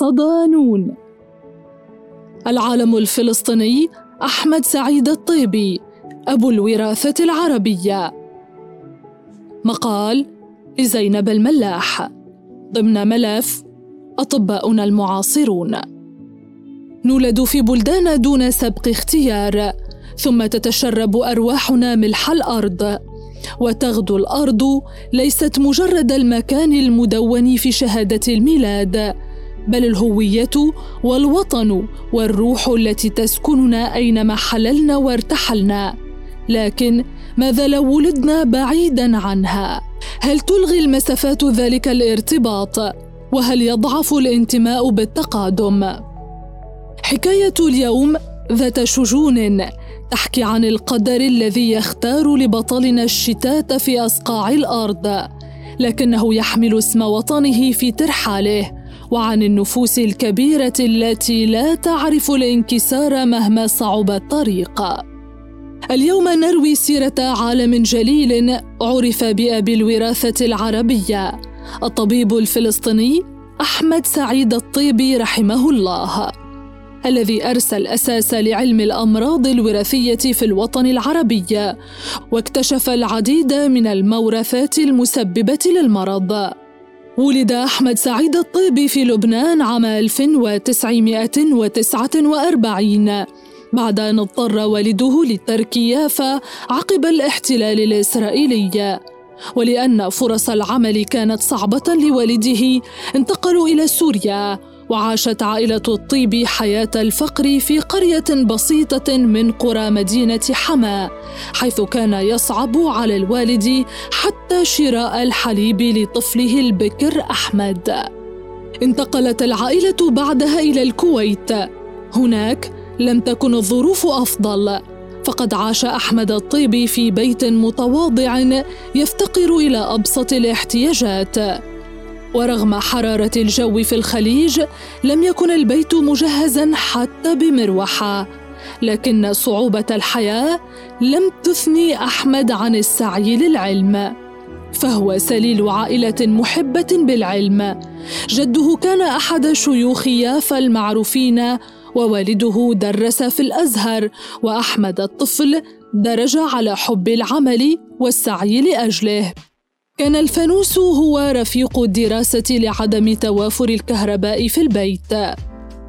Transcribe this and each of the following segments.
صدانون العالم الفلسطيني أحمد سعيد الطيبي أبو الوراثة العربية. مقال لزينب الملاح. ضمن ملف أطباؤنا المعاصرون. نولد في بلدان دون سبق اختيار ثم تتشرب أرواحنا ملح الأرض. وتغدو الأرض ليست مجرد المكان المدون في شهادة الميلاد. بل الهوية والوطن والروح التي تسكننا أينما حللنا وارتحلنا. لكن ماذا لو ولدنا بعيدا عنها؟ هل تلغي المسافات ذلك الارتباط؟ وهل يضعف الانتماء بالتقادم؟ حكاية اليوم ذات شجون تحكي عن القدر الذي يختار لبطلنا الشتات في أصقاع الأرض لكنه يحمل اسم وطنه في ترحاله. وعن النفوس الكبيرة التي لا تعرف الانكسار مهما صعب الطريق. اليوم نروي سيرة عالم جليل عرف بأبي الوراثة العربية. الطبيب الفلسطيني أحمد سعيد الطيبي رحمه الله. الذي ارسى الاساس لعلم الأمراض الوراثية في الوطن العربي واكتشف العديد من المورثات المسببة للمرض. ولد أحمد سعيد الطيبي في لبنان عام 1949 بعد أن اضطر والده لترك يافا عقب الاحتلال الإسرائيلي. ولأن فرص العمل كانت صعبة لوالده انتقلوا إلى سوريا. وعاشت عائلة الطيب حياة الفقر في قرية بسيطة من قرى مدينة حما، حيث كان يصعب على الوالد حتى شراء الحليب لطفله البكر أحمد. انتقلت العائلة بعدها إلى الكويت. هناك لم تكن الظروف أفضل، فقد عاش أحمد الطيبي في بيت متواضع يفتقر إلى أبسط الاحتياجات. ورغم حرارة الجو في الخليج لم يكن البيت مجهزا حتى بمروحة. لكن صعوبة الحياة لم تثني أحمد عن السعي للعلم. فهو سليل عائلة محبة بالعلم. جده كان أحد شيوخ يافا المعروفين ووالده درس في الأزهر وأحمد الطفل درج على حب العمل والسعي لأجله. كان الفانوس هو رفيق الدراسة لعدم توافر الكهرباء في البيت.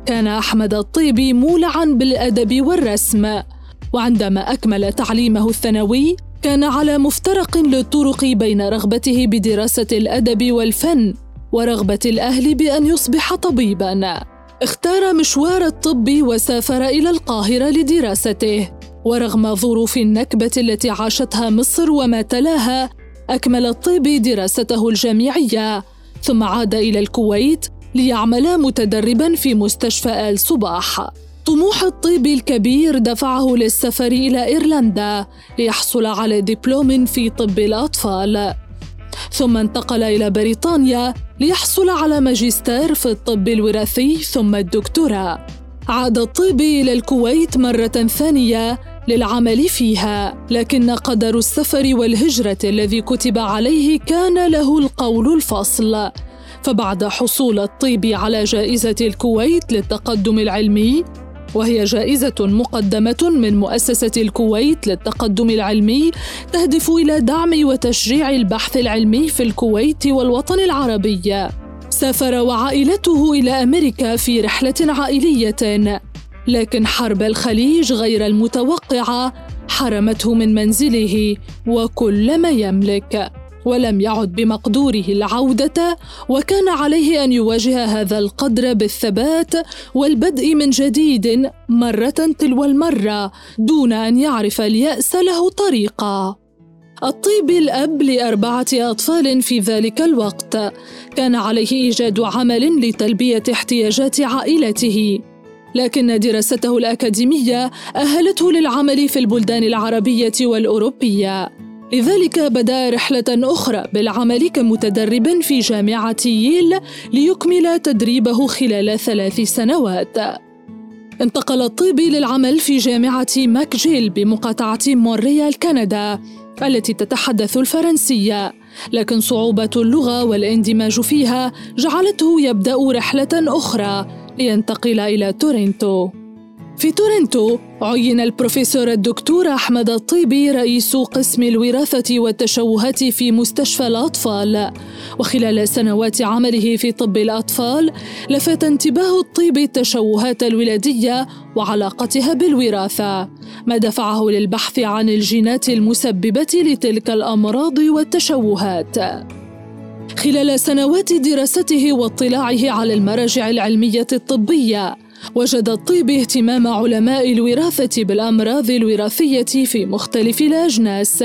كان أحمد الطيبي مولعا بالأدب والرسم، وعندما أكمل تعليمه الثانوي كان على مفترق للطرق بين رغبته بدراسة الأدب والفن ورغبة الأهل بأن يصبح طبيبا. اختار مشوار الطب وسافر إلى القاهرة لدراسته. ورغم ظروف النكبة التي عاشتها مصر وما تلاها أكمل الطيب دراسته الجامعية ثم عاد إلى الكويت ليعمل متدربا في مستشفى آل صباح. طموح الطيب الكبير دفعه للسفر إلى إيرلندا ليحصل على دبلوم في طب الأطفال. ثم انتقل إلى بريطانيا ليحصل على ماجستير في الطب الوراثي ثم الدكتوراه. عاد الطيب إلى الكويت مرة ثانية للعمل فيها لكن قدر السفر والهجرة الذي كتب عليه كان له القول الفصل فبعد حصول الطيب على جائزة الكويت للتقدم العلمي وهي جائزة مقدمة من مؤسسة الكويت للتقدم العلمي تهدف إلى دعم وتشجيع البحث العلمي في الكويت والوطن العربي. سافر وعائلته إلى أمريكا في رحلة عائلية لكن حرب الخليج غير المتوقعة حرمته من منزله وكل ما يملك ولم يعد بمقدوره العودة وكان عليه أن يواجه هذا القدر بالثبات والبدء من جديد مرة تلو المرة دون أن يعرف اليأس له طريقا. الطيب الأب لأربعة أطفال في ذلك الوقت كان عليه إيجاد عمل لتلبية احتياجات عائلته. لكن دراسته الأكاديمية أهلته للعمل في البلدان العربية والأوروبية لذلك بدأ رحلة أخرى بالعمل كمتدرب في جامعة ييل ليكمل تدريبه خلال ثلاث سنوات. انتقل الطيبي للعمل في جامعة ماكجيل بمقاطعة مونريال كندا التي تتحدث الفرنسية لكن صعوبة اللغة والإندماج فيها جعلته يبدأ رحلة أخرى لينتقل إلى تورنتو. في تورنتو عين البروفيسور الدكتور أحمد الطيبي رئيس قسم الوراثة والتشوهات في مستشفى الأطفال. وخلال سنوات عمله في طب الأطفال لفت انتباه الطيبي التشوهات الولادية وعلاقتها بالوراثة. ما دفعه للبحث عن الجينات المسببة لتلك الأمراض والتشوهات. خلال سنوات دراسته واطلاعه على المراجع العلمية الطبية وجد الطيب اهتمام علماء الوراثة بالأمراض الوراثية في مختلف الأجناس.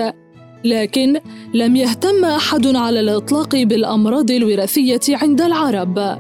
لكن لم يهتم أحد على الإطلاق بالأمراض الوراثية عند العرب.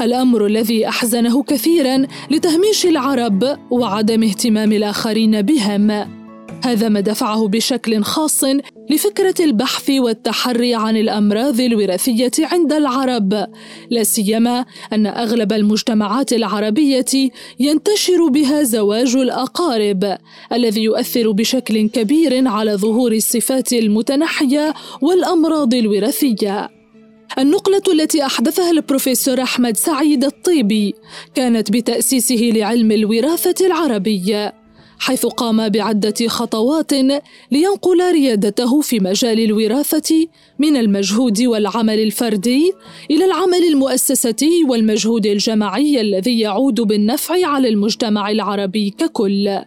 الأمر الذي أحزنه كثيرا لتهميش العرب وعدم اهتمام الآخرين بهم. هذا ما دفعه بشكل خاص لفكرة البحث والتحري عن الأمراض الوراثية عند العرب، لا سيما أن أغلب المجتمعات العربية ينتشر بها زواج الأقارب، الذي يؤثر بشكل كبير على ظهور الصفات المتنحية والأمراض الوراثية. النقلة التي أحدثها البروفيسور أحمد سعيد الطيبي كانت بتأسيسه لعلم الوراثة العربي حيث قام بعدة خطوات لينقل ريادته في مجال الوراثة من المجهود والعمل الفردي إلى العمل المؤسساتي والمجهود الجماعي الذي يعود بالنفع على المجتمع العربي ككل.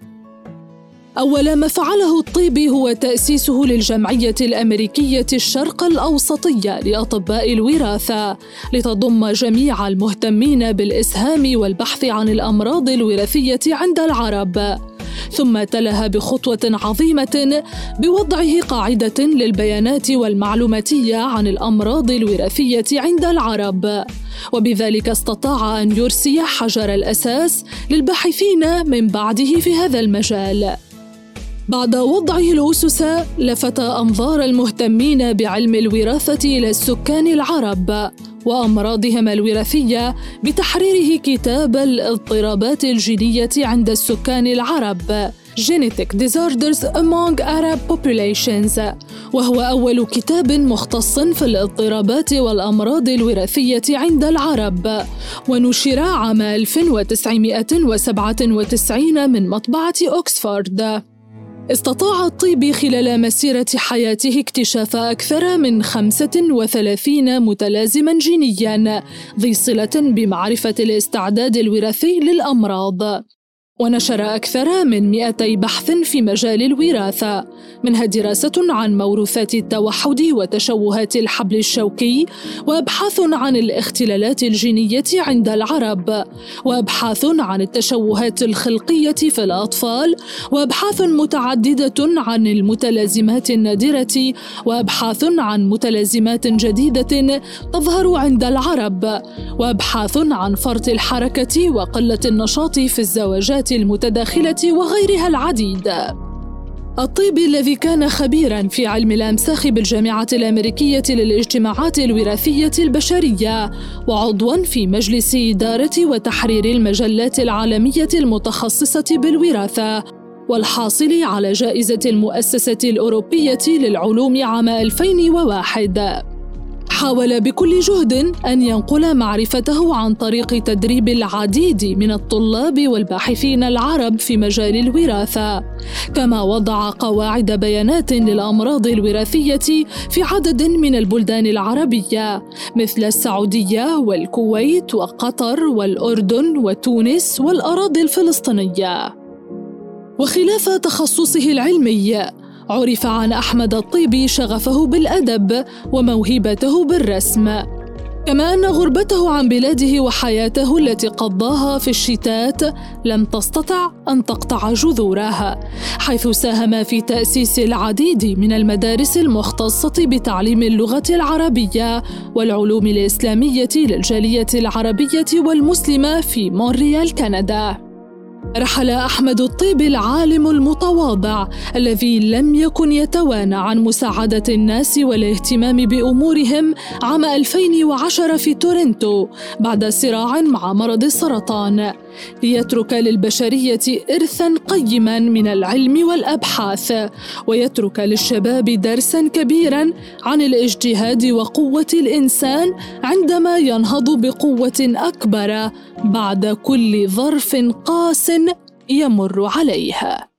أول ما فعله الطيبي هو تأسيسه للجمعية الأمريكية الشرق الأوسطية لأطباء الوراثة لتضم جميع المهتمين بالإسهام والبحث عن الأمراض الوراثية عند العرب. ثم تلها بخطوة عظيمة بوضعه قاعدة للبيانات والمعلوماتية عن الأمراض الوراثية عند العرب. وبذلك استطاع أن يرسي حجر الأساس للباحثين من بعده في هذا المجال. بعد وضعه الأسس لفت أنظار المهتمين بعلم الوراثة إلى السكان العرب وأمراضهم الوراثية بتحريره كتاب الاضطرابات الجينية عند السكان العرب Genetic Disorders Among Arab Populations وهو أول كتاب مختص في الاضطرابات والأمراض الوراثية عند العرب ونشر عام 1997 من مطبعة أكسفورد. استطاع الطيب خلال مسيرة حياته اكتشاف أكثر من 35 متلازما جينيا ذي صلة بمعرفة الاستعداد الوراثي للأمراض. ونشر أكثر من 200 بحث في مجال الوراثة منها دراسة عن موروثات التوحد وتشوهات الحبل الشوكي وأبحاث عن الاختلالات الجينية عند العرب وأبحاث عن التشوهات الخلقية في الأطفال وأبحاث متعددة عن المتلازمات النادرة وأبحاث عن متلازمات جديدة تظهر عند العرب وأبحاث عن فرط الحركة وقلة النشاط في الزواجات. المتداخلة وغيرها العديد. الطيبي الذي كان خبيرا في علم الأمساخ بالجامعة الأمريكية للاجتماعات الوراثية البشرية وعضوا في مجلس إدارة وتحرير المجلات العالمية المتخصصة بالوراثة والحاصل على جائزة المؤسسة الأوروبية للعلوم عام 2001 حاول بكل جهد أن ينقل معرفته عن طريق تدريب العديد من الطلاب والباحثين العرب في مجال الوراثة. كما وضع قواعد بيانات للأمراض الوراثية في عدد من البلدان العربية مثل السعودية والكويت وقطر والأردن وتونس والأراضي الفلسطينية. وخلاف تخصصه العلمي عرف عن أحمد الطيبي شغفه بالأدب وموهبته بالرسم. كما أن غربته عن بلاده وحياته التي قضاها في الشتات لم تستطع أن تقطع جذورها حيث ساهم في تأسيس العديد من المدارس المختصة بتعليم اللغة العربية والعلوم الإسلامية للجالية العربية والمسلمة في مونريال كندا. رحل أحمد الطيبي العالم المتواضع الذي لم يكن يتوانى عن مساعدة الناس والاهتمام بأمورهم عام 2010 في تورنتو بعد صراع مع مرض السرطان. ليترك للبشرية ارثا قيما من العلم والأبحاث ويترك للشباب درسا كبيرا عن الاجتهاد وقوة الإنسان عندما ينهض بقوة أكبر بعد كل ظرف قاس يمر عليها.